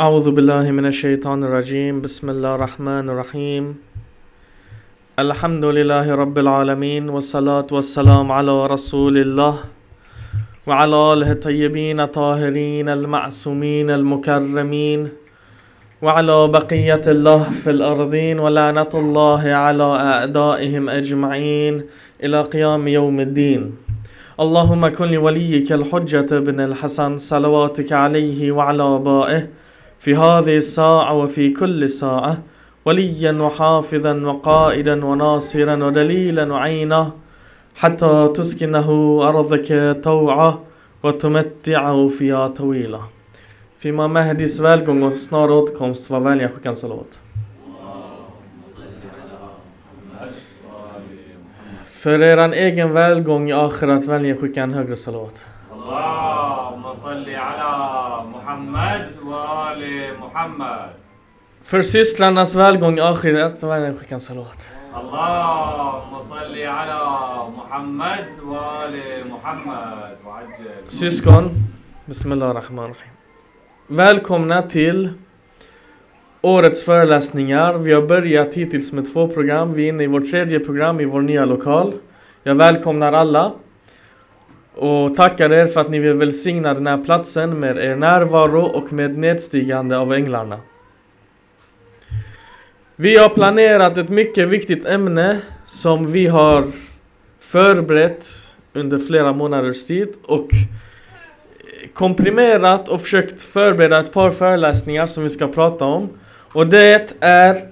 أعوذ بالله من الشيطان الرجيم. بسم الله الرحمن الرحيم. الحمد لله رب العالمين والصلاة والسلام على رسول الله وعلى آله الطيبين الطاهرين المعصومين المكرمين وعلى بقية الله في الأرضين. ولعنة الله على أعدائهم أجمعين إلى قيام يوم الدين. اللهم كن لوليك الحجة بن الحسن صلواتك عليه وعلى آبائه في هذه الساعة وفي كل ساعة وليا وحافظا وقائدا وناصرا ودليلا وعينا حتى تسكنه أرضك طوعا وتمتعه فيها طويلا För Imam Mahdis välgång och snara återkomst var vänliga skicka en salawat. För eran egen välgång i akhirat vänliga skicka en högre salawat. För systrarnas välgång i akhirat, vad är det? Skicka en salat. Syskon, Bismillah rahman rahim. Välkomna till årets föreläsningar. Vi har börjat hittills med två program. Vi är inne i vårt tredje program i vår nya lokal. Jag välkomnar alla och tackar er för att ni vill välsigna den här platsen med er närvaro och med nedstigande av änglarna. Vi har planerat ett mycket viktigt ämne som vi har förberett under flera månaders tid och komprimerat och försökt förbereda ett par föreläsningar som vi ska prata om. Och det är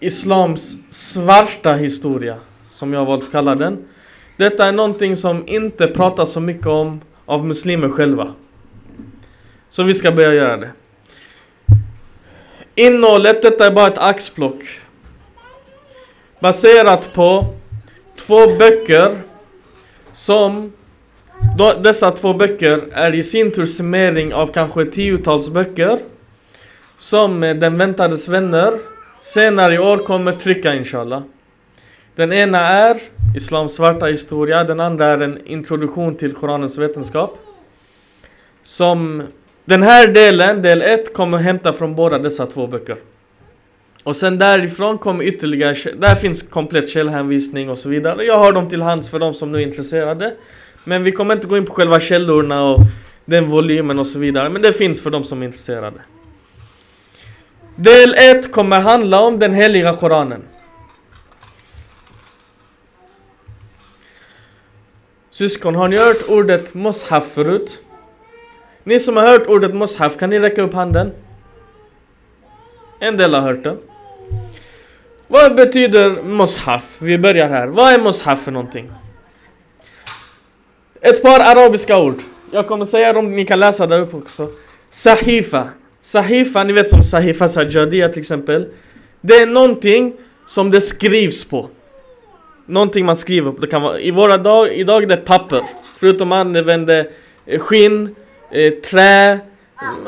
Islams svarta historia, som jag har valt att kalla den. Detta är någonting som inte pratas så mycket om av muslimer själva. Så vi ska börja göra det. Innehållet, detta är bara ett axplock. Baserat på två böcker som då, dessa två böcker är i sin tur summering av kanske tiotals böcker som eh, Den väntades vänner senare i år kommer trycka inshallah. Den ena är Islams svarta historia, den andra är en introduktion till Koranens vetenskap. Som den här delen, del 1, kommer hämta från båda dessa två böcker. Och sen därifrån kommer ytterligare, där finns komplett källhänvisning och så vidare. Jag har dem till hands för de som nu är intresserade. Men vi kommer inte gå in på själva källorna och den volymen och så vidare. Men det finns för de som är intresserade. Del 1 kommer handla om den heliga Koranen. Syskon, har ni hört ordet Moshaf förut? Ni som har hört ordet Moshaf, kan ni räcka upp handen? En del har hört det. Vad betyder Moshaf? Vi börjar här. Vad är Moshaf för någonting? Ett par arabiska ord. Jag kommer säga dem, ni kan läsa där uppe också. Sahifa. Sahifa, ni vet som Sahifa Sajjadia till exempel. Det är någonting som det skrivs på. Någonting man skriver på. Det kan vara, I våra dag, idag är det papper. Förutom man använder eh, skinn, eh, trä, eh,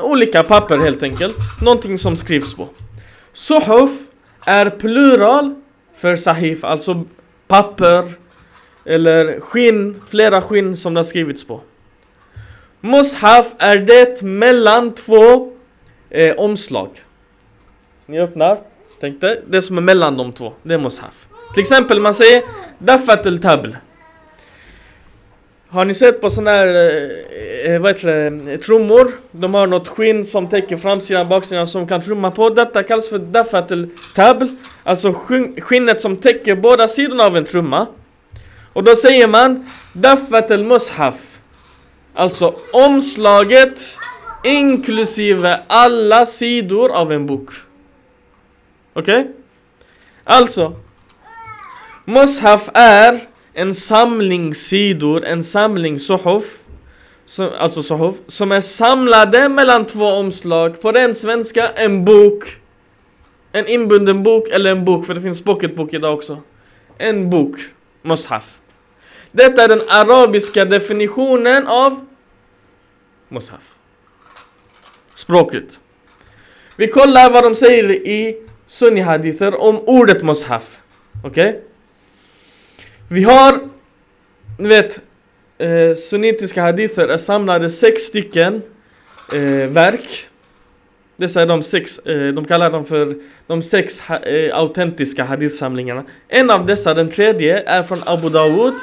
olika papper helt enkelt. Någonting som skrivs på. Suhuf är plural för sahif, alltså papper eller skinn, flera skinn som det har skrivits på. Mushaf är det mellan två eh, omslag. Ni öppnar, tänkte, det som är mellan de två, det är mushaf. Till exempel man säger Daffat el tabl. Har ni sett på sådana här, eh, eh, vad heter det, trummor? De har något skinn som täcker framsidan och baksidan som kan trumma på. Detta kallas för Daffat el tabl. Alltså skinnet som täcker båda sidorna av en trumma. Och då säger man Daffat el mushaf. Alltså omslaget inklusive alla sidor av en bok. Okej? Alltså Mushaf är en samling sidor, en samling suhuf som, Alltså suhuf Som är samlade mellan två omslag. På den svenska, en bok. En inbunden bok eller en bok, för det finns pocketbok idag också. En bok, mushaf. Detta är den arabiska definitionen av Mushaf. Språket. Vi kollar vad de säger i Sunni hadither om ordet mushaf. Okej? Vi har, ni vet, eh, sunnitiska hadither är samlade sex stycken eh, verk. Dessa är de sex, eh, de kallar dem för de sex ha, eh, autentiska hadithsamlingarna. En av dessa, den tredje, är från Abu Dawud.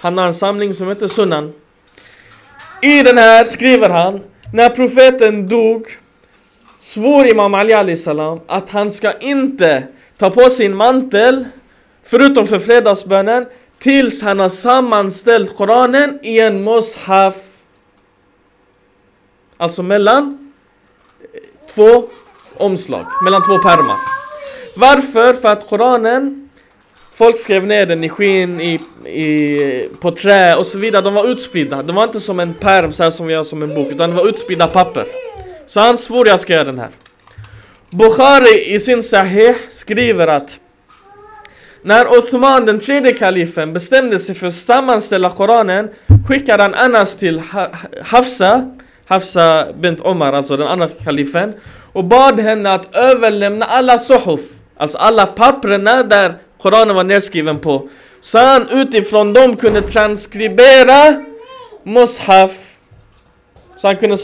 Han har en samling som heter Sunan. I den här skriver han, när profeten dog svor Imam Ali Ali salam att han ska inte ta på sin mantel, förutom för fredagsbönen, tills han har sammanställt Koranen i en mushaf. Alltså mellan två omslag, mellan två pärmar. Varför? För att Koranen, folk skrev ner den i skinn, i, i, på trä och så vidare. De var utspridda. De var inte som en pärm så här som vi har som en bok, utan det var utspridda papper. Så han svor jag ska göra den här. Bukhari i sin Sahih skriver att när Othman den tredje kalifen, bestämde sig för att sammanställa Koranen skickade han Anas till Hafsa, Hafsa bint Omar, alltså den andra kalifen och bad henne att överlämna alla suhuf, alltså alla papperna där Koranen var nedskriven på. Så han utifrån dem kunde transkribera Mushaf så han kunde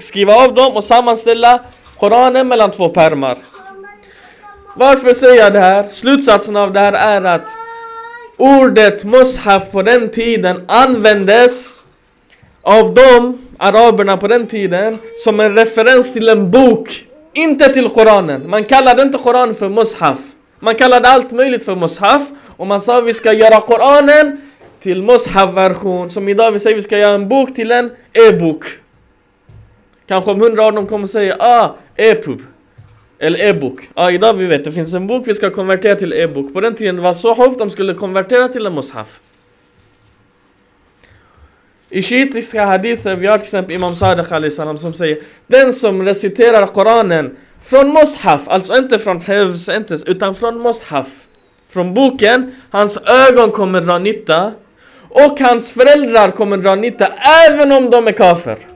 skriva av dem och sammanställa Koranen mellan två pärmar. Varför säger jag det här? Slutsatsen av det här är att ordet mushaf på den tiden användes av de araberna på den tiden som en referens till en bok. Inte till Koranen. Man kallade inte Koranen för mushaf. Man kallade allt möjligt för mushaf och man sa att vi ska göra Koranen till mushaf-version. Som idag vi säger vi ska göra en bok till en e-bok. Kanske om hundra år de kommer säga ah, e-pub. Eller e-bok. Ja, idag vi vet det finns en bok vi ska konvertera till e-bok. På den tiden det var så hoft de skulle konvertera till en mushaf. I shiitiska hadither vi har till exempel Imam Sadiq salam som säger Den som reciterar Koranen från mushaf, alltså inte från hevs, inte, utan från mushaf. Från boken, hans ögon kommer dra nytta. Och hans föräldrar kommer dra nytta även om de är kafer.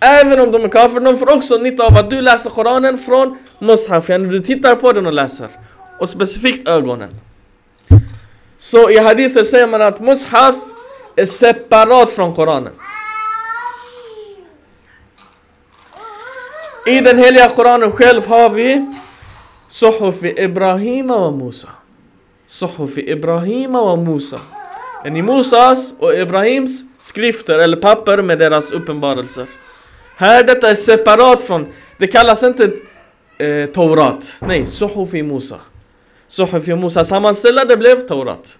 Även om de är kafir, de får också nytta av att du läser Koranen från Mushafen. Du tittar på den och läser. Och specifikt ögonen. Så i hadither säger man att Mushaf är separat från Koranen. I den heliga Koranen själv har vi Suhuf Ibrahima och Musa. Suhuf Ibrahima och Musa. En i Musas och Ibrahims skrifter eller papper med deras uppenbarelser. Här detta är separat från, det kallas inte eh, Taurat. Nej, Suhufi Musa. Suhufi Musa sammanställda, det blev Taurat.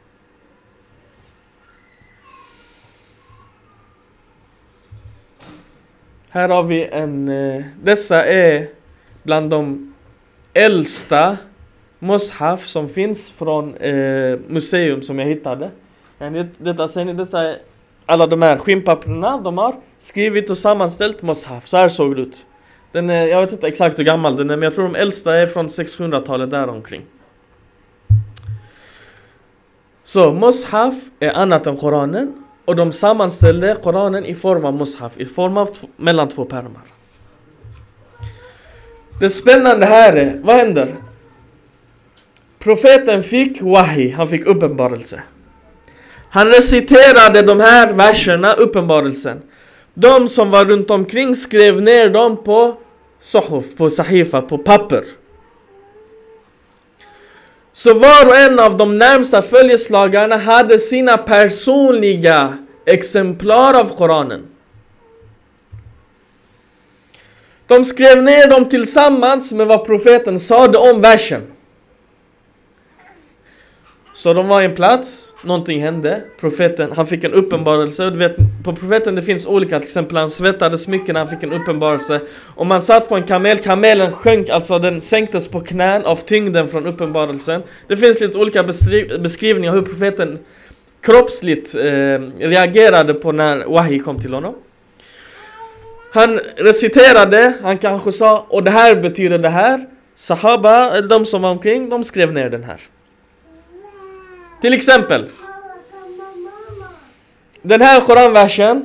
Här har vi en, eh, dessa är bland de äldsta mushaf som finns från eh, museum som jag hittade. Detta, ser ni, detta är alla de här skinnpapperna de har skrivit och sammanställt Moshaf. Så här såg det ut. Den är, jag vet inte exakt hur gammal den är men jag tror de äldsta är från 600-talet däromkring. Så Moshaf är annat än Koranen och de sammanställde Koranen i form av Moshaf, i form av mellan två pärmar. Det spännande här är, vad händer? Profeten fick wahi, han fick uppenbarelse. Han reciterade de här verserna, uppenbarelsen. De som var runt omkring skrev ner dem på sohuf, på sahifa, på papper. Så var och en av de närmsta följeslagarna hade sina personliga exemplar av Koranen. De skrev ner dem tillsammans med vad profeten sade om versen. Så de var i en plats, någonting hände, profeten, han fick en uppenbarelse, du vet på profeten det finns olika, till exempel han svettades mycket när han fick en uppenbarelse. Om man satt på en kamel, kamelen sjönk, alltså den sänktes på knän av tyngden från uppenbarelsen. Det finns lite olika beskrivningar hur profeten kroppsligt eh, reagerade på när Wahi kom till honom. Han reciterade, han kanske sa, och det här betyder det här. Sahaba, de som var omkring, de skrev ner den här till exempel. Den här koranversen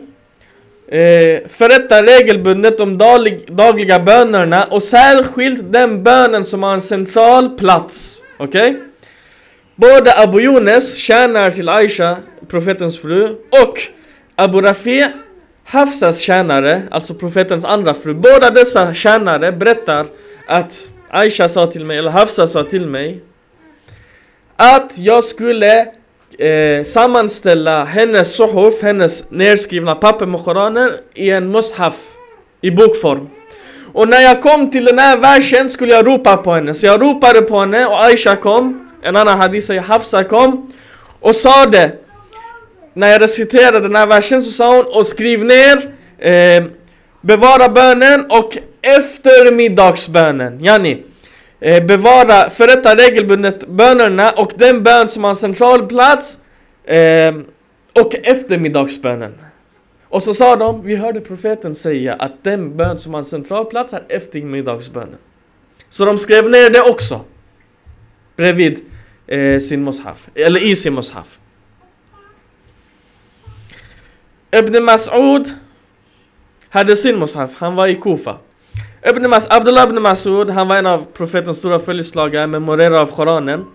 eh, förrättar regelbundet de daglig, dagliga bönerna och särskilt den bönen som har en central plats. Okej? Okay? Både Abu Yunes, tjänar till Aisha, profetens fru, och Abu Rafi, Hafsas tjänare, alltså profetens andra fru, båda dessa tjänare berättar att Aisha sa till mig, eller Hafsa sa till mig att jag skulle eh, sammanställa hennes suhuf, hennes nedskrivna papper med Koranen i en mushaf i bokform. Och när jag kom till den här versen skulle jag ropa på henne, så jag ropade på henne och Aisha kom, en annan hadith säger Hafsa kom och sa det när jag reciterade den här versen så sa hon och skriv ner eh, Bevara bönen och eftermiddagsbönen, yani eh, Bevara, förrätta regelbundet bönerna och den bön som har en central plats eh, Och eftermiddagsbönen. Och så sa de, vi hörde profeten säga att den bön som har en central plats är eftermiddagsbönen. Så de skrev ner det också Bredvid eh, sin mushaf, eller i sin mushaf Ibn Mas'ud hade sin mushaf, han var i Kufa. Ibn Mas Abdullah ibn Mas'ud, han var en av profetens stora följeslagare, memorerare av Koranen.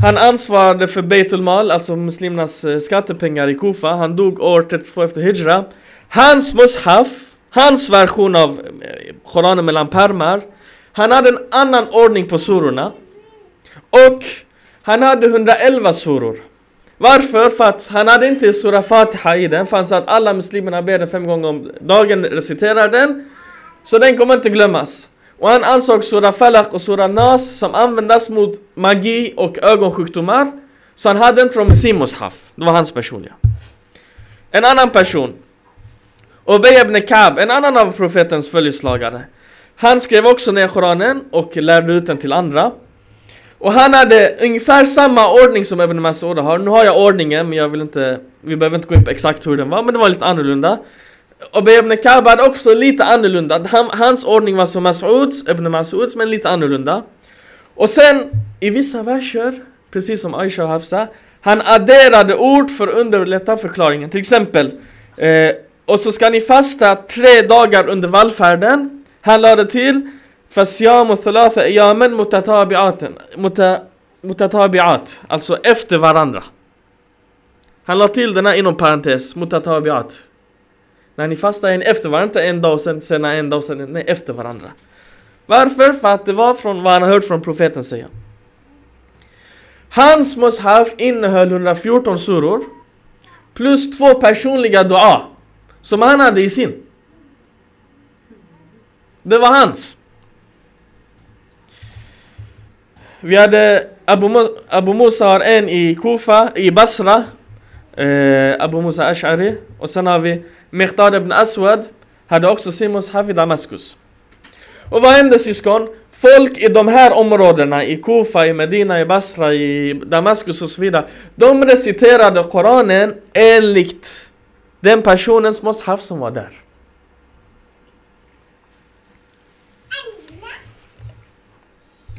Han ansvarade för Beitul Mal, alltså muslimernas eh, skattepengar i Kufa. Han dog år 32 efter Hijra. Hans mushaf, hans version av eh, Koranen mellan pärmar, han hade en annan ordning på surorna. Och han hade 111 suror. Varför? För att han hade inte sura Fatiha i den, för han sa att alla muslimerna ber den fem gånger om dagen, reciterar den. Så den kommer inte glömmas. Och han ansåg sura Falak och sura Nas som användas mot magi och ögonsjukdomar. Så han hade den från i sin mushaf. Det var hans personliga. En annan person. Ubay ibn Kab, en annan av profetens följeslagare. Han skrev också ner Koranen och lärde ut den till andra. Och han hade ungefär samma ordning som Ibn Mas'ud har. Nu har jag ordningen men jag vill inte, vi behöver inte gå in på exakt hur den var, men det var lite annorlunda. Obey ibn Ka'b hade också lite annorlunda. Hans ordning var som Mas'uds, ibn Mas'uds, men lite annorlunda. Och sen, i vissa verser, precis som Aisha och Hafsa, han adderade ord för att underlätta förklaringen. Till exempel, eh, och så ska ni fasta tre dagar under vallfärden. Han lade till, Fasyamu thalatha iyamen mutatabi'aten. Mutatabi'at, alltså efter varandra. Han lade till den här inom parentes, mutatabi'at. När ni fastar en efter varandra, en dag och sen, sen en dag och sen nej, efter varandra. Varför? För att det var från vad han har hört från profeten säga. Hans mushaf innehöll 114 suror plus två personliga dua som han hade i sin. Det var hans. Vi hade Abu, Abu Musa har en i Kufa, i Basra. Eh, Abu Musa Ash'ari. Och sen har vi Miqdad ibn Aswad. Hade också sin mushaf i Damaskus. Och vad hände syskon? Folk i de här områdena, i Kufa, i Medina, i Basra, i Damaskus och så vidare. De reciterade Koranen enligt den personens mushaf som var där.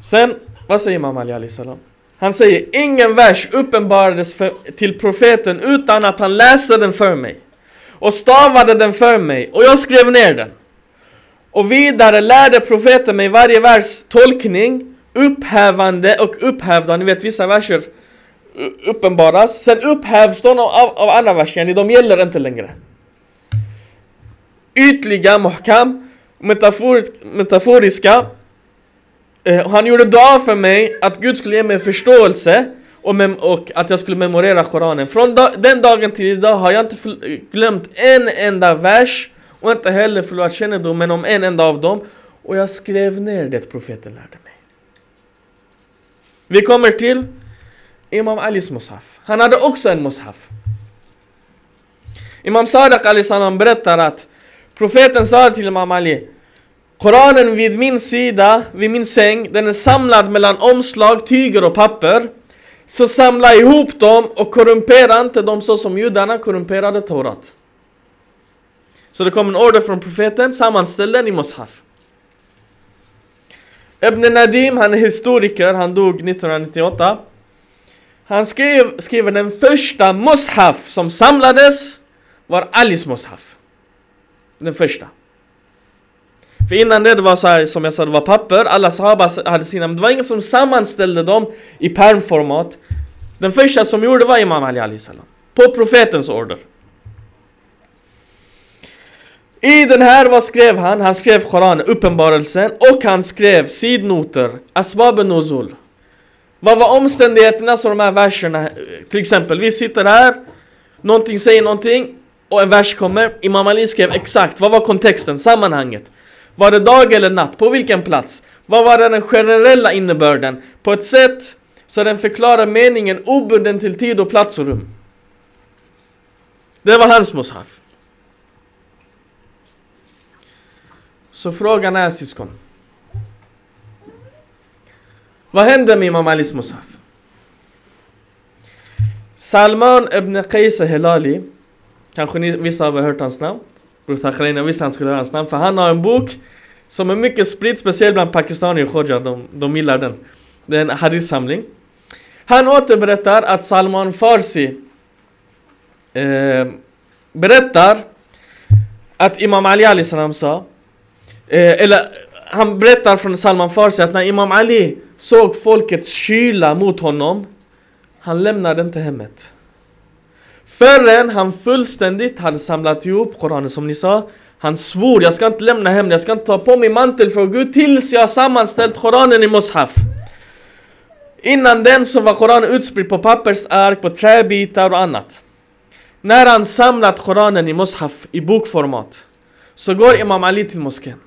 Sen vad säger Imam Ali Ali salam? Han säger ingen vers uppenbarades för, till profeten utan att han läste den för mig. Och stavade den för mig och jag skrev ner den. Och vidare lärde profeten mig varje vers tolkning, upphävande och upphävda. Ni vet vissa verser uppenbaras, sen upphävs de av, av andra verser, de gäller inte längre. Ytliga, muhkam, metafor, metaforiska Eh, han gjorde dua för mig att Gud skulle ge mig förståelse och, och att jag skulle memorera Koranen. Från da den dagen till idag har jag inte glömt en enda vers och inte heller förlorat kännedomen om en enda av dem. Och jag skrev ner det profeten lärde mig. Vi kommer till Imam Alis Musaf. Han hade också en Musaf. Imam Sadiq Ali salam berättar att profeten sa till Imam Ali Koranen vid min sida, vid min säng, den är samlad mellan omslag, tyger och papper. Så samla ihop dem och korrumpera inte dem så som judarna korrumperade Torat. Så det kom en order från profeten, sammanställ den i Moshaf. Ibn Nadim, han är historiker, han dog 1998. Han skrev, skriver den första Moshaf som samlades var Alis Moshaf. Den första. För innan det, det var så här, som jag sa, det var papper, alla sahaba hade sina, men det var ingen som sammanställde dem i permformat. Den första som gjorde var Imam Ali Ali salam. På profetens order. I den här, vad skrev han? Han skrev Koranen, uppenbarelsen, och han skrev sidnoter, Asbab Nuzul. Vad var omständigheterna som de här verserna, till exempel, vi sitter här, någonting säger någonting, och en vers kommer, Imam Ali skrev exakt, vad var kontexten, sammanhanget? Var det dag eller natt? På vilken plats? Vad var den generella innebörden? På ett sätt så den förklarar meningen obunden till tid och plats och rum. Det var hans mushaf. Så frågan är syskon. Vad hände med Imam Alis mushaf? Salman ibn Qais Helali, Kanske ni, vissa har hört hans namn Bror Thakharina visste han skulle höra hans namn för han har en bok Som är mycket spridd, speciellt bland pakistanier och Khoja, de, de gillar den. Det är en hadith-samling. Han återberättar att Salman Farsi eh, Berättar Att Imam Ali Ali sa eh, Eller han berättar från Salman Farsi att när Imam Ali såg folkets kyla mot honom Han lämnade inte hemmet. Förrän han fullständigt hade samlat ihop Koranen som ni sa. Han svor, jag ska inte lämna hem jag ska inte ta på mig mantel för Gud tills jag har sammanställt Koranen i Mushaf Innan den så var Koranen utspridd på pappersark, på träbitar och annat. När han samlat Koranen i Mushaf i bokformat Så går Imam Ali till moskén.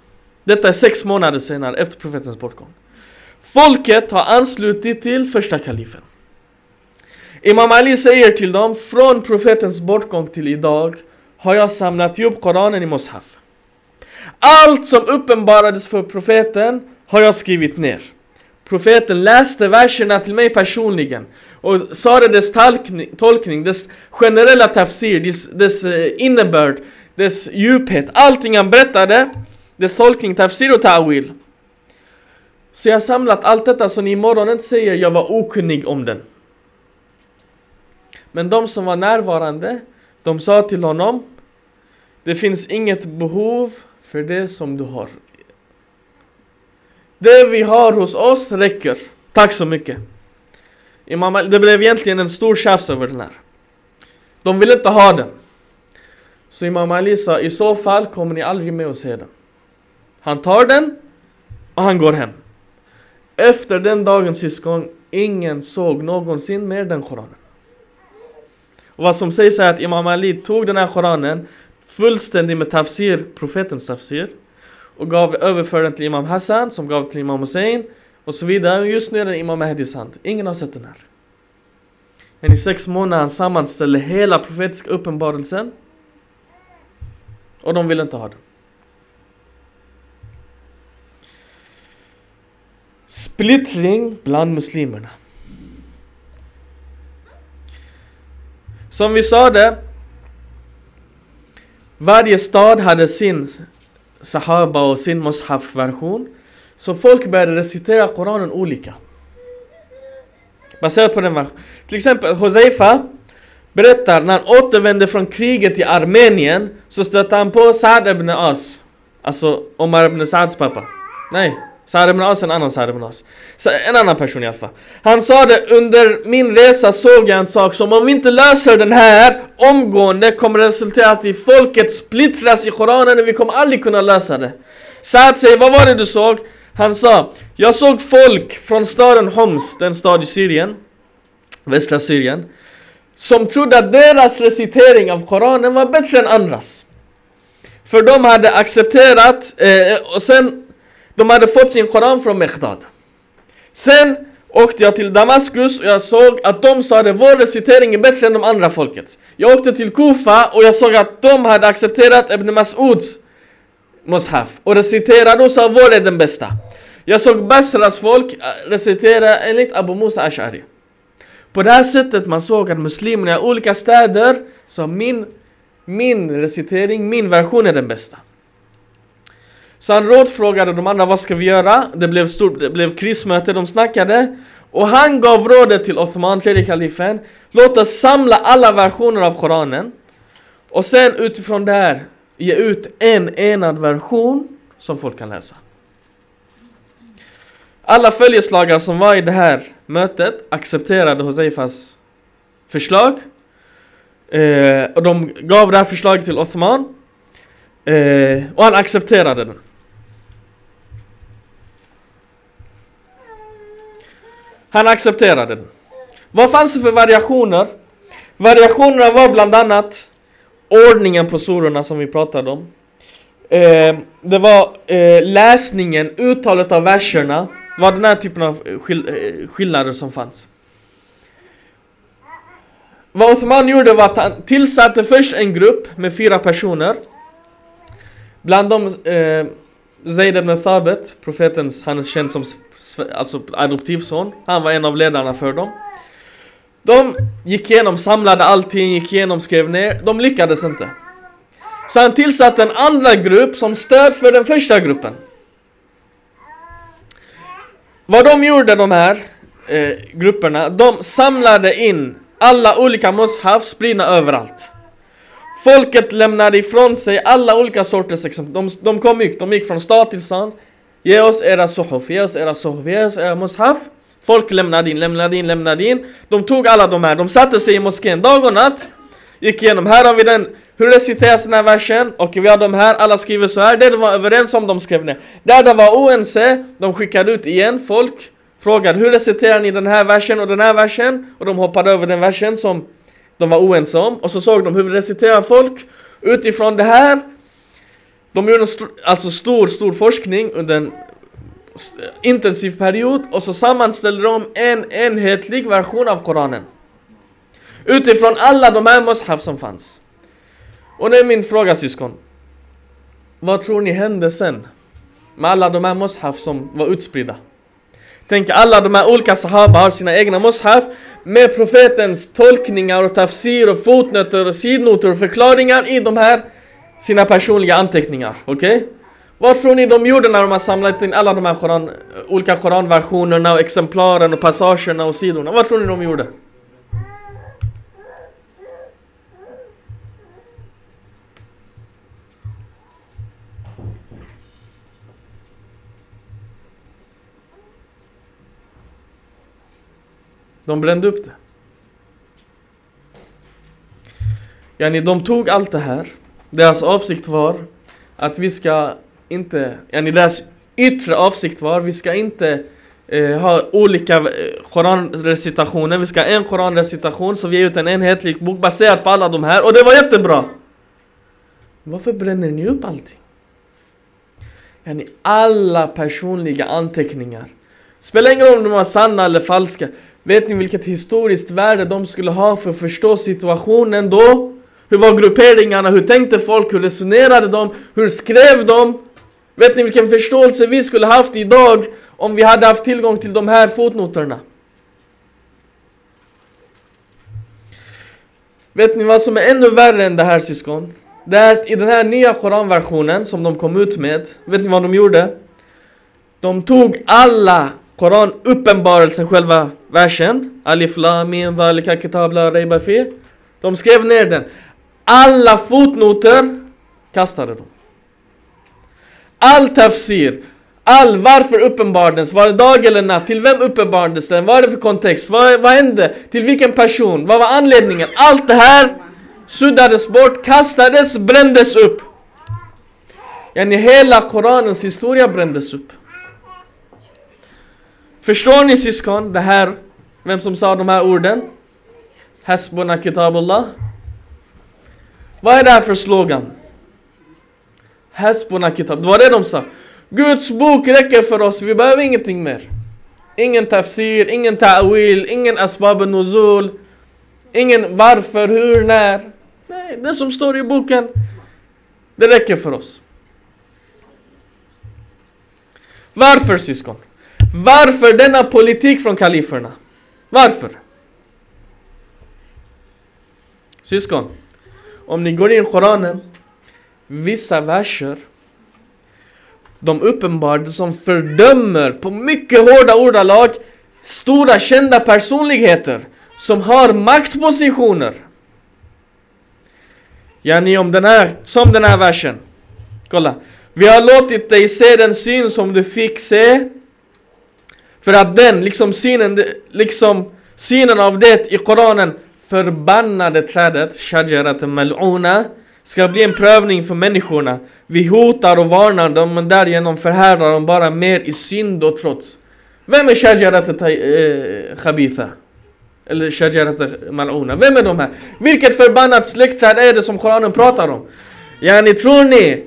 Detta är sex månader senare efter profetens bortgång. Folket har anslutit till första kalifen. Imam Ali säger till dem, från profetens bortgång till idag har jag samlat ihop Koranen i Mushaf. Allt som uppenbarades för profeten har jag skrivit ner. Profeten läste verserna till mig personligen och sa det dess tolkning, dess generella tafsir, dess, dess eh, innebörd, dess djuphet. Allting han berättade, dess tolkning, tafsir och ta'wil. Så jag har samlat allt detta så ni imorgon inte säger jag var okunnig om den. Men de som var närvarande, de sa till honom Det finns inget behov för det som du har. Det vi har hos oss räcker. Tack så mycket. Imam, det blev egentligen en stor tjafs över den här. De ville inte ha den. Så Imam Ali sa, i så fall kommer ni aldrig med att se den. Han tar den och han går hem. Efter den dagens syskon, ingen såg någonsin mer den Koranen. Och vad som sägs är att Imam Ali tog den här Koranen fullständigt med tafsir, profetens tafsir och gav överför den till Imam Hassan som gav till Imam Hussein och så vidare. Just nu är den Imam Mahdis hand. Ingen har sett den här. Men i sex månader han sammanställde hela profetiska uppenbarelsen och de ville inte ha den. Splittring bland muslimerna. Som vi sa det Varje stad hade sin Sahaba och sin Mus'haf-version. Så folk började recitera Koranen olika. Baserat på den versionen Till exempel Huzaifa Berättar när han återvände från kriget i Armenien Så stötte han på Saad ibn As. Alltså Omar ibn Saads pappa. Nej. Sa'd en annan Sa'd en annan person i alla fall. Han sa det, under min resa såg jag en sak som om vi inte löser den här omgående kommer det resultera att i folket splittras i Koranen och vi kommer aldrig kunna lösa det. Saad säger, vad var det du såg? Han sa, jag såg folk från staden Homs, den stad i Syrien, västra Syrien, som trodde att deras recitering av Koranen var bättre än andras. För de hade accepterat, eh, och sen de hade fått sin Koran från Mekdad. Sen åkte jag till Damaskus och jag såg att de sa att vår recitering är bättre än de andra folkets. Jag åkte till Kufa och jag såg att de hade accepterat Ibn Mas'uds Mushaf och reciterade och sa vår är den bästa. Jag såg Basras folk eh, recitera enligt Abu Musa Ash'ari. På det här sättet man såg att muslimerna i olika städer sa min, min recitering, min version är den bästa. Så han rådfrågade de andra, vad ska vi göra? Det blev, stort, det blev krismöte, de snackade. Och han gav rådet till Othman, tredje kalifen. Låt oss samla alla versioner av Koranen. Och sen utifrån det här ge ut en enad version som folk kan läsa. Alla följeslagare som var i det här mötet accepterade Hoseifas förslag. Eh, och de gav det här förslaget till Othman. Eh, och han accepterade den. Han accepterade den. Vad fanns det för variationer? Variationerna var bland annat ordningen på surorna som vi pratade om. Eh, det var eh, läsningen, uttalet av verserna. Det var den här typen av eh, skill eh, skillnader som fanns. Vad Othman gjorde var att han tillsatte först en grupp med fyra personer. Bland dem eh, Zaid ibn Thabit, profetens, han är känd som alltså adoptivson. Han var en av ledarna för dem. De gick igenom, samlade allting, gick igenom, skrev ner. De lyckades inte. Så han tillsatte en andra grupp som stöd för den första gruppen. Vad de gjorde de här eh, grupperna, de samlade in alla olika mushaf spridna överallt. Folket lämnade ifrån sig alla olika sorters exempel. De, de kom gick, de gick från stad till stad. Ge oss era suhuf, ge oss era suhuf, ge oss era mushaf. Folk lämnade in, lämnade in, lämnade in. De tog alla de här, de satte sig i moskén dag och natt. Gick igenom, här har vi den, hur reciteras den här versen? Och vi har de här, alla skriver så här. Det de var överens om, de skrev ner. Där de var oense, de skickade ut igen folk. Frågade, hur reciterar ni den här versen och den här versen? Och de hoppade över den versen som de var oense om. Och så såg de hur vi reciterar folk. Utifrån det här, de gjorde en st alltså stor, stor forskning under en intensiv period och så sammanställde de en enhetlig version av Koranen. Utifrån alla de här mushaf som fanns. Och nu är min fråga syskon. Vad tror ni hände sen? Med alla de här mushaf som var utspridda. Tänk alla de här olika sahaba har sina egna mushaf med profetens tolkningar och tafsir och fotnoter och sidnoter och förklaringar i de här sina personliga anteckningar. Okej? Okay? Vad tror ni de gjorde när de har samlat in alla de här Koran, olika koranversionerna och exemplaren och passagerna och sidorna? Vad tror ni de gjorde? De brände upp det. Yani de tog allt det här. Deras avsikt var att vi ska inte, yani deras yttre avsikt var vi ska inte eh, ha olika eh, koranrecitationer. Vi ska ha en koranrecitation så vi ger ut en enhetlig bok baserat på alla de här och det var jättebra. Varför bränner ni upp allting? Yani alla personliga anteckningar. Spelar ingen roll om de var sanna eller falska. Vet ni vilket historiskt värde de skulle ha för att förstå situationen då? Hur var grupperingarna? Hur tänkte folk? Hur resonerade de? Hur skrev de? Vet ni vilken förståelse vi skulle haft idag om vi hade haft tillgång till de här fotnoterna? Vet ni vad som är ännu värre än det här syskon? Det är att i den här nya koranversionen som de kom ut med, vet ni vad de gjorde? De tog alla koranuppenbarelsen, själva versen Alif Lamin Valika Kitab La Reiba Fi De skrev ner den Alla fotnoter kastade de All tafsir All varför uppenbarades, var det dag eller natt? Till vem uppenbarades den? Vad är det för kontext? Vad, vad hände? Till vilken person? Vad var anledningen? Allt det här suddades bort, kastades, brändes upp. Yani hela Koranens historia brändes upp. Förstår ni syskon det här, vem som sa de här orden? Hasbuna kitabullah. Vad är det här för slogan? Hasbuna kitab, det var det de sa. Guds bok räcker för oss, vi behöver ingenting mer. Ingen tafsir, ingen ta'wil, ingen asbab nuzul. Ingen varför, hur, när. Nej, det som står i boken, det räcker för oss. Varför syskon? Varför denna politik från kaliferna? Varför? Syskon, om ni går in i Koranen, vissa verser de uppenbarade som fördömer på mycket hårda ordalag stora kända personligheter som har maktpositioner. Yani om den här, som den här versen. Kolla. Vi har låtit dig se den syn som du fick se för att den, liksom synen, liksom synen av det i Koranen förbannade trädet, shajarat mal'una, ska bli en prövning för människorna. Vi hotar och varnar dem men därigenom förhärdar de bara mer i synd och trots. Vem är Shajarat eh, Khabitha? Eller Shajarat Mal'una? Vem är de här? Vilket förbannat släktträd är det som Koranen pratar om? Yani tror ni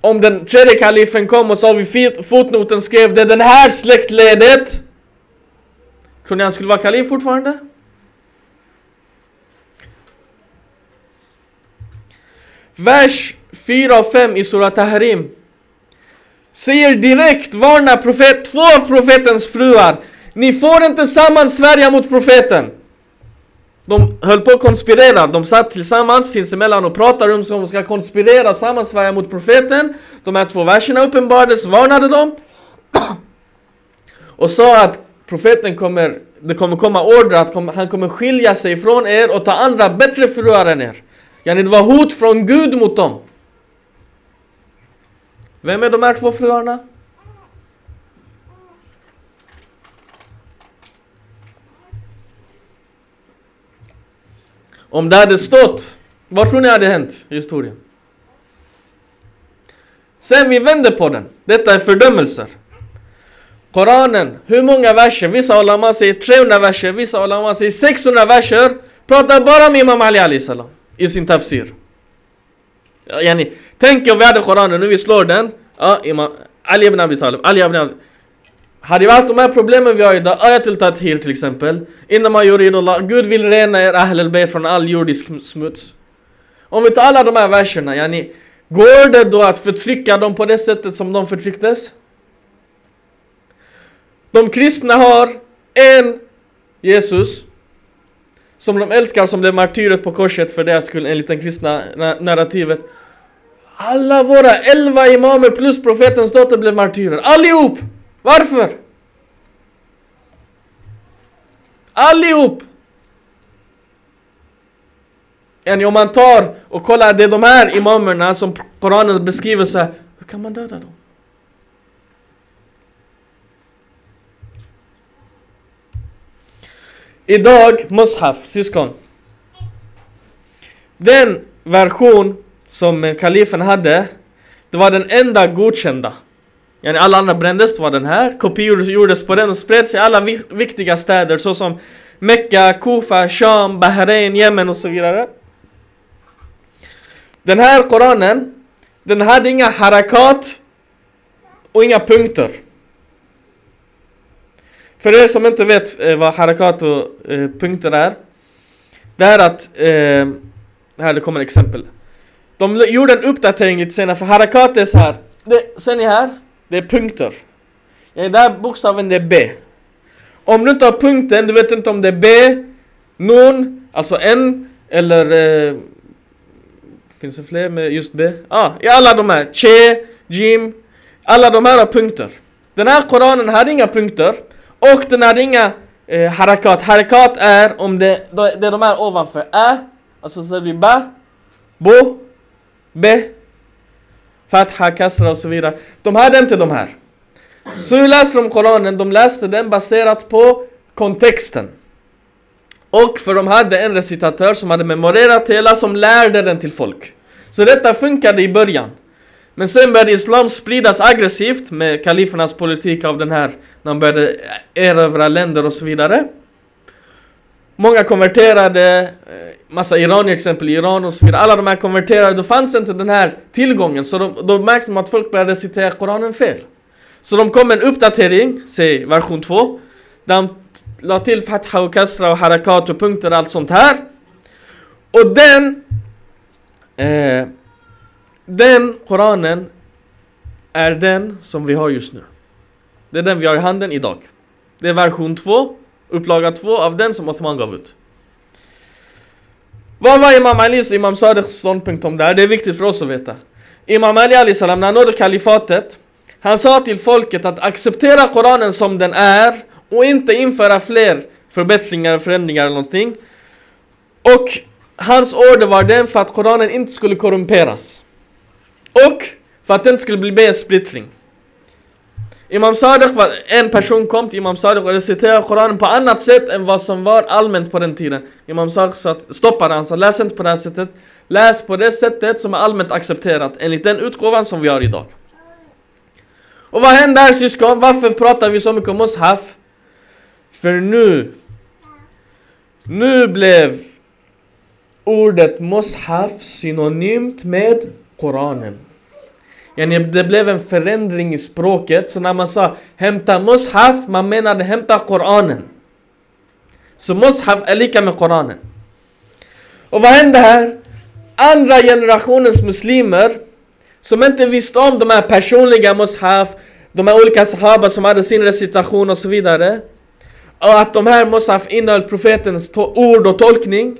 om den tredje kalifen kom och sa vid fotnoten skrev det den här släktledet. Tror ni han skulle vara kalif fortfarande? Vers 4 och 5 i Surah Tahrim. Säger direkt, varnar profet, två av profetens fruar. Ni får inte sammansvärja mot profeten. De höll på att konspirera, de satt tillsammans sinsemellan och pratade om som de ska konspirera sammansvärja mot profeten De här två verserna uppenbarades, varnade dem Och sa att profeten kommer, det kommer komma order att han kommer skilja sig från er och ta andra bättre fruar än er Yani det var hot från Gud mot dem. Vem är de här två fruarna? Om det hade stått, vad tror ni hade hänt i historien? Sen vi vänder på den. Detta är fördömelser. Koranen, hur många verser? Vissa ulama säger 300 verser, vissa ulama säger 600 verser. Pratar bara med Imam Ali Ali salam i sin tafsir. Yani, tänk om vi hade Koranen, nu vi slår den. Ja, Imam Ali ibn Abi Talib, Ali ibn Abi hade det varit de här problemen vi har idag, Ayat al-Tathir till exempel Innan man gör yuridullah, Gud vill rena er Ahl al från all jordisk smuts Om vi tar alla de här verserna, yani Går det då att förtrycka dem på det sättet som de förtrycktes? De kristna har en Jesus som de älskar som blev martyret på korset för deras skull enligt den kristna narrativet. Alla våra elva imamer plus profetens dotter blev martyrer. Allihop! Varför? Allihop! Yani om man tar och kollar, det är de här imamerna som Koranen beskriver så här, hur kan man döda dem? Idag, Mushaf, syskon. Den version som kalifen hade, det var den enda godkända. Yani alla andra brändes, det var den här. Kopior gjordes på den och spreds i alla viktiga städer såsom Mecka, Kufa, Sham, Bahrain, Yemen och så vidare. Den här Koranen, den hade inga harakat och inga punkter. För er som inte vet eh, vad harakat och eh, punkter är. Det är att, eh, här det kommer ett exempel. De gjorde en uppdatering lite senare för harakat är så här. Det, ser ni här? Det är punkter. Ja, där bokstaven det är B. Om du inte har punkten, du vet inte om det är B, Nun, alltså N eller eh, Finns det fler med just B? Ah, i alla de här, Che, Jim Alla de här har punkter Den här Koranen hade inga punkter och den hade inga eh, harakat. Harakat är om det, det är de här ovanför. Ä, alltså så det blir ba, bo, be, fatha, kasra och så vidare. De hade inte de här. Så hur läste de Koranen? De läste den baserat på kontexten. Och för de hade en recitatör som hade memorerat hela som lärde den till folk. Så detta funkade i början. Men sen började islam spridas aggressivt med kalifernas politik av den här, när de började erövra länder och så vidare. Många konverterade, eh, massa iranier exempel Iran och så vidare. Alla de här konverterade, då fanns inte den här tillgången. Så de, då märkte man att folk började citera Koranen fel. Så de kom med en uppdatering, säg version 2. Där de la till fatha och kasra och harakat och punkter och allt sånt här. Och den eh, den Koranen är den som vi har just nu. Det är den vi har i handen idag. Det är version 2, upplaga 2 av den som Othman gav ut. Vad var Imam Alis och Imam Sadiqs ståndpunkt om det här? Det är viktigt för oss att veta. Imam Ali Ali salam, när han nådde kalifatet, han sa till folket att acceptera Koranen som den är och inte införa fler förbättringar, förändringar eller någonting. Och hans order var den för att Koranen inte skulle korrumperas. Och för att det inte skulle bli mer splittring. Imam Sadiq var, en person kom till Imam Sadiq och reciterade Koranen på annat sätt än vad som var allmänt på den tiden. Imam Sadiq satt, stoppade han, sa läs inte på det här sättet. Läs på det sättet som är allmänt accepterat enligt den utgåvan som vi har idag. Och vad händer här syskon? Varför pratar vi så mycket om Mushaf? För nu, nu blev ordet Mushaf synonymt med Koranen. Yani det blev en förändring i språket, så när man sa hämta Mushaf, man menade hämta Koranen. Så Mushaf är lika med Koranen. Och vad hände här? Andra generationens muslimer som inte visste om de här personliga Mushaf, de här olika sahaba som hade sin recitation och så vidare. Och att de här Mushaf innehöll profetens ord och tolkning.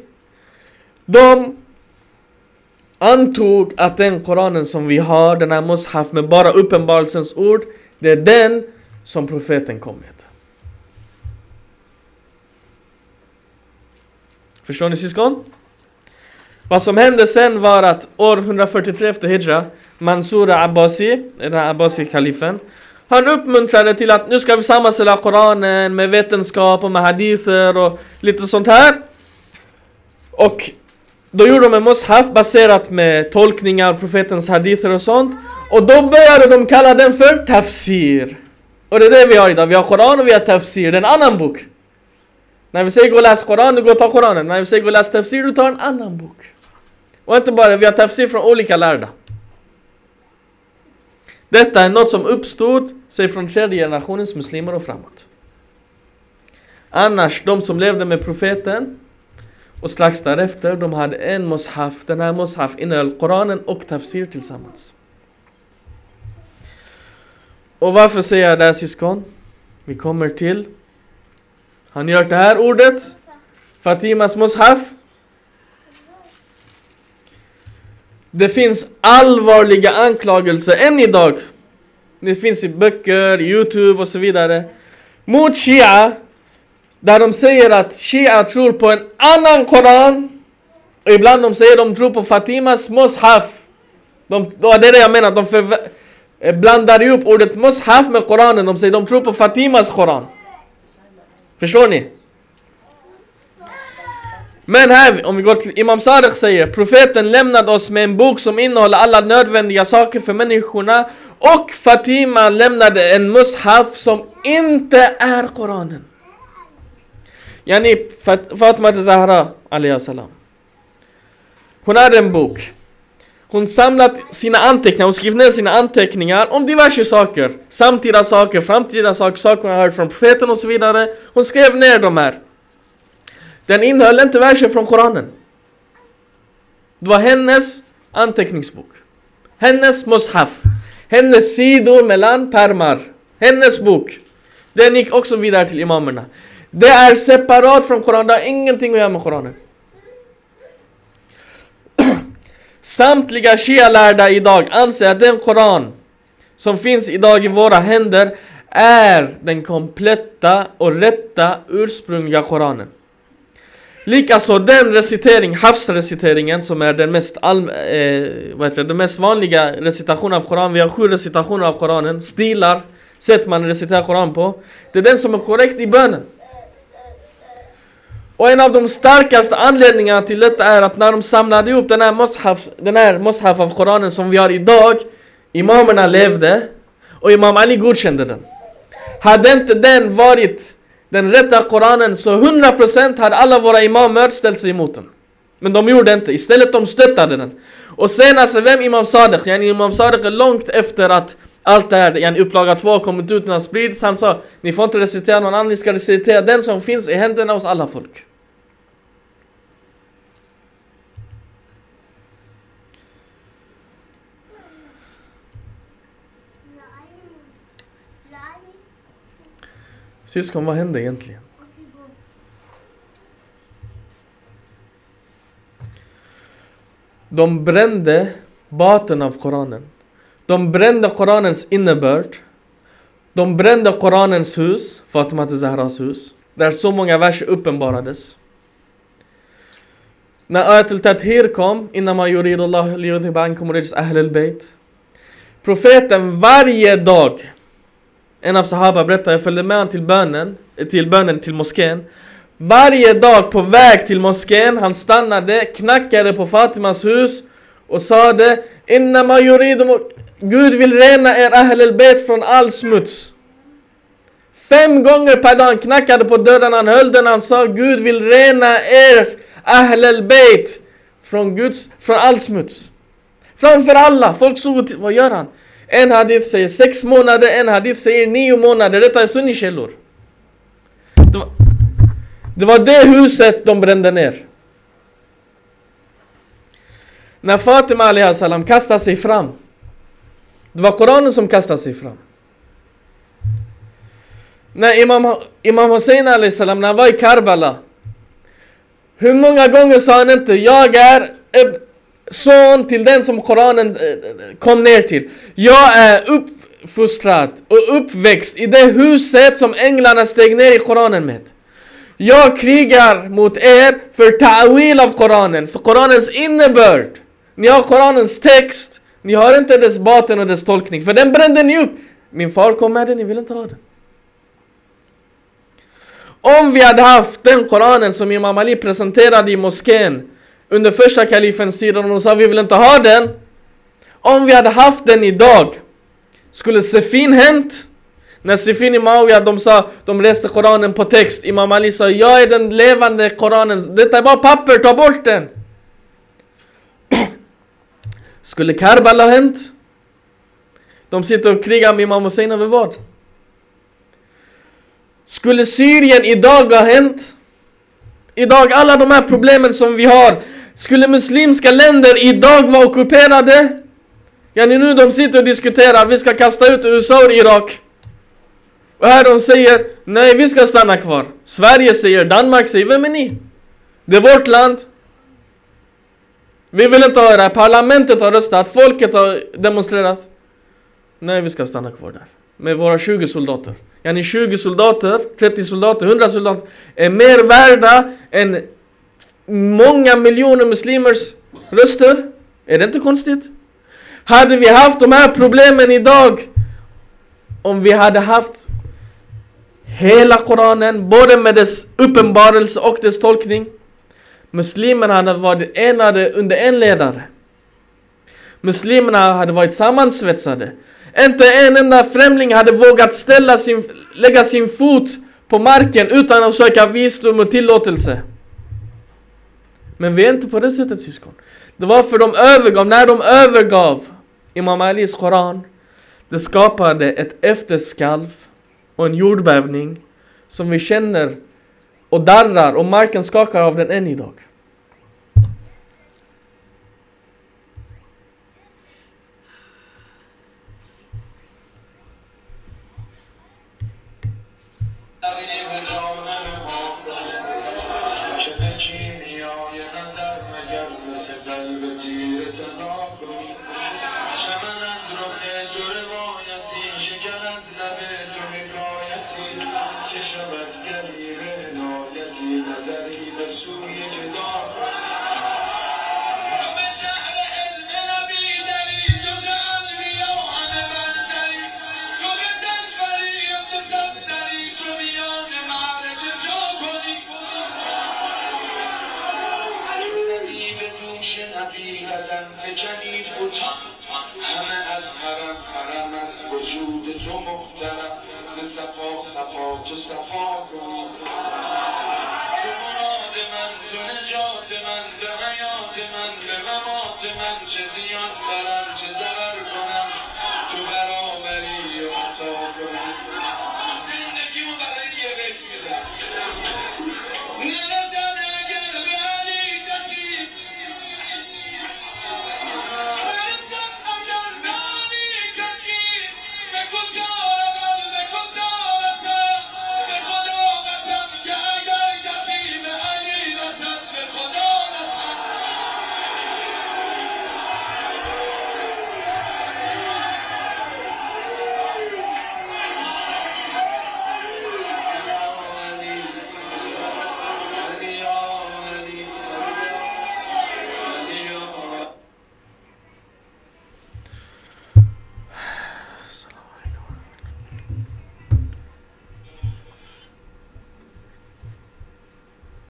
De antog att den Koranen som vi har, den här Mushaf med bara uppenbarelsens ord, det är den som profeten kom med. Förstår ni syskon? Vad som hände sen var att år 143 efter Hijra, Mansura Abbasi, den här Abbasi-kalifen, han uppmuntrade till att nu ska vi sammanställa Koranen med vetenskap och med hadither och lite sånt här. Och då gjorde de en mushaf baserat med tolkningar, profetens hadither och sånt. Och då började de kalla den för tafsir. Och det är det vi har idag, vi har Koran och vi har tafsir, det är en annan bok. När vi säger gå och läs Koran, du går och tar Koranen. När vi säger gå och läs tafsir, du tar en annan bok. Och inte bara vi har tafsir från olika lärda. Detta är något som uppstod, säg från tredje generationens muslimer och framåt. Annars, de som levde med profeten och strax därefter, de hade en mushaf. Den här mushaf innehöll Koranen och tafsir tillsammans. Och varför säger jag det här syskon? Vi kommer till Har ni hört det här ordet? Fatimas mushaf Det finns allvarliga anklagelser än idag. Det finns i böcker, Youtube och så vidare. Mot Shia. Där de säger att Shia tror på en annan Koran. Och ibland de säger att de tror på Fatimas Mushaf. De, det är det jag menar, de för, eh, blandar ihop ordet Mushaf med Koranen. De säger att de tror på Fatimas Koran. Förstår ni? Men här, om vi går till Imam Sadiq säger Profeten lämnade oss med en bok som innehåller alla nödvändiga saker för människorna Och Fatima lämnade en mushaf som inte är Koranen Yani Fat Fatima Zahra salam Hon hade en bok Hon samlat sina anteckningar, hon skrev ner sina anteckningar om diverse saker Samtida saker, framtida saker, saker hon hört från profeten och så vidare Hon skrev ner de här den innehöll inte verser från Koranen. Det var hennes anteckningsbok. Hennes mushaf. Hennes sidor mellan pärmar. Hennes bok. Den gick också vidare till imamerna. Det är separat från Koranen, det har ingenting att göra med Koranen. Samtliga shia-lärda idag anser att den Koran som finns idag i våra händer är den kompletta och rätta ursprungliga Koranen. Likaså den recitering, havsreciteringen som är den mest, all, eh, vad heter det, den mest vanliga recitationen av Koran. Vi har sju recitationer av Koranen, stilar, sätt man reciterar Koran på. Det är den som är korrekt i bönen. Och en av de starkaste anledningarna till detta är att när de samlade ihop den här mushaf, den här mushaf av Koranen som vi har idag, imamerna levde och Imam Ali godkände den. Hade inte den varit den rätta Koranen så 100% hade alla våra imamer ställt sig emot den. Men de gjorde inte, istället de stöttade den. Och sen alltså, vem Imam Sadiq? Yani Imam Sadiq är långt efter att allt det här, yani upplaga 2 kommit ut när sprids. Han sa, ni får inte recitera någon annan, ni ska recitera den som finns i händerna hos alla folk. Syskon, vad hände egentligen? De brände baten av Koranen. De brände Koranens innebörd. De brände Koranens hus, Fatima Zahras hus. Där så många verser uppenbarades. När Ayatul Tathir kom, innan man gjorde Allah rijs ahl al-bayt. Profeten varje dag en av sahaba berättar, jag följde med honom till bönen, till bönen till moskén. Varje dag på väg till moskén, han stannade, knackade på Fatimas hus och sade Innama Gud vill rena er Ahl al från all smuts. Fem gånger per dag han knackade på dörren, han höll den, han sa Gud vill rena er Ahl al från, Guds, från all smuts. Framför alla, folk såg vad gör han? En hadith säger sex månader, en hadith säger nio månader. Detta är sunnikällor. Det var, det var det huset de brände ner. När Fatima Ali salam kastade sig fram. Det var Koranen som kastade sig fram. När Imam, Imam Hussein Ali salam, när han var i Karbala. Hur många gånger sa han inte jag är son till den som Koranen eh, eh, kom ner till. Jag är uppfostrad och uppväxt i det huset som änglarna steg ner i Koranen med. Jag krigar mot er för ta'wil av Koranen, för Koranens innebörd. Ni har Koranens text, ni har inte dess baten och dess tolkning, för den brände ni upp. Min far kom med den, ni vill inte ha den. Om vi hade haft den Koranen som Imam Ali presenterade i moskén under första kalifens tid och de sa vi vill inte ha den. Om vi hade haft den idag, skulle Sefin hänt? När Sefin i Mawiyah, de sa, de läste Koranen på text. Imam Ali sa, jag är den levande Koranen. Detta är bara papper, ta bort den. Skulle Karbala ha hänt? De sitter och krigar med Imam Hussein över vad? Skulle Syrien idag ha hänt? Idag alla de här problemen som vi har skulle muslimska länder idag vara ockuperade? Ja, nu de sitter och diskuterar, vi ska kasta ut USA ur Irak. Och här de säger, nej vi ska stanna kvar. Sverige säger, Danmark säger, vem är ni? Det är vårt land. Vi vill inte ha det här. Parlamentet har röstat, folket har demonstrerat. Nej, vi ska stanna kvar där. Med våra 20 soldater. Ja, ni 20 soldater, 30 soldater, 100 soldater är mer värda än många miljoner muslimers röster. Är det inte konstigt? Hade vi haft de här problemen idag om vi hade haft hela Koranen, både med dess uppenbarelse och dess tolkning. Muslimerna hade varit enade under en ledare. Muslimerna hade varit sammansvetsade. Inte en enda främling hade vågat ställa sin, lägga sin fot på marken utan att söka visdom och tillåtelse. Men vi är inte på det sättet syskon. Det var för de övergav, när de övergav Imam Alis Koran, det skapade ett efterskalv och en jordbävning som vi känner och darrar och marken skakar av den än idag. پیش نبیلدم فکنی بوتان همه از حرم حرم از وجود تو محترم. ز صفا صفا تو صفا کن. تو مراد من تو نجات من به حیات من به ممات من چه زیاد برم.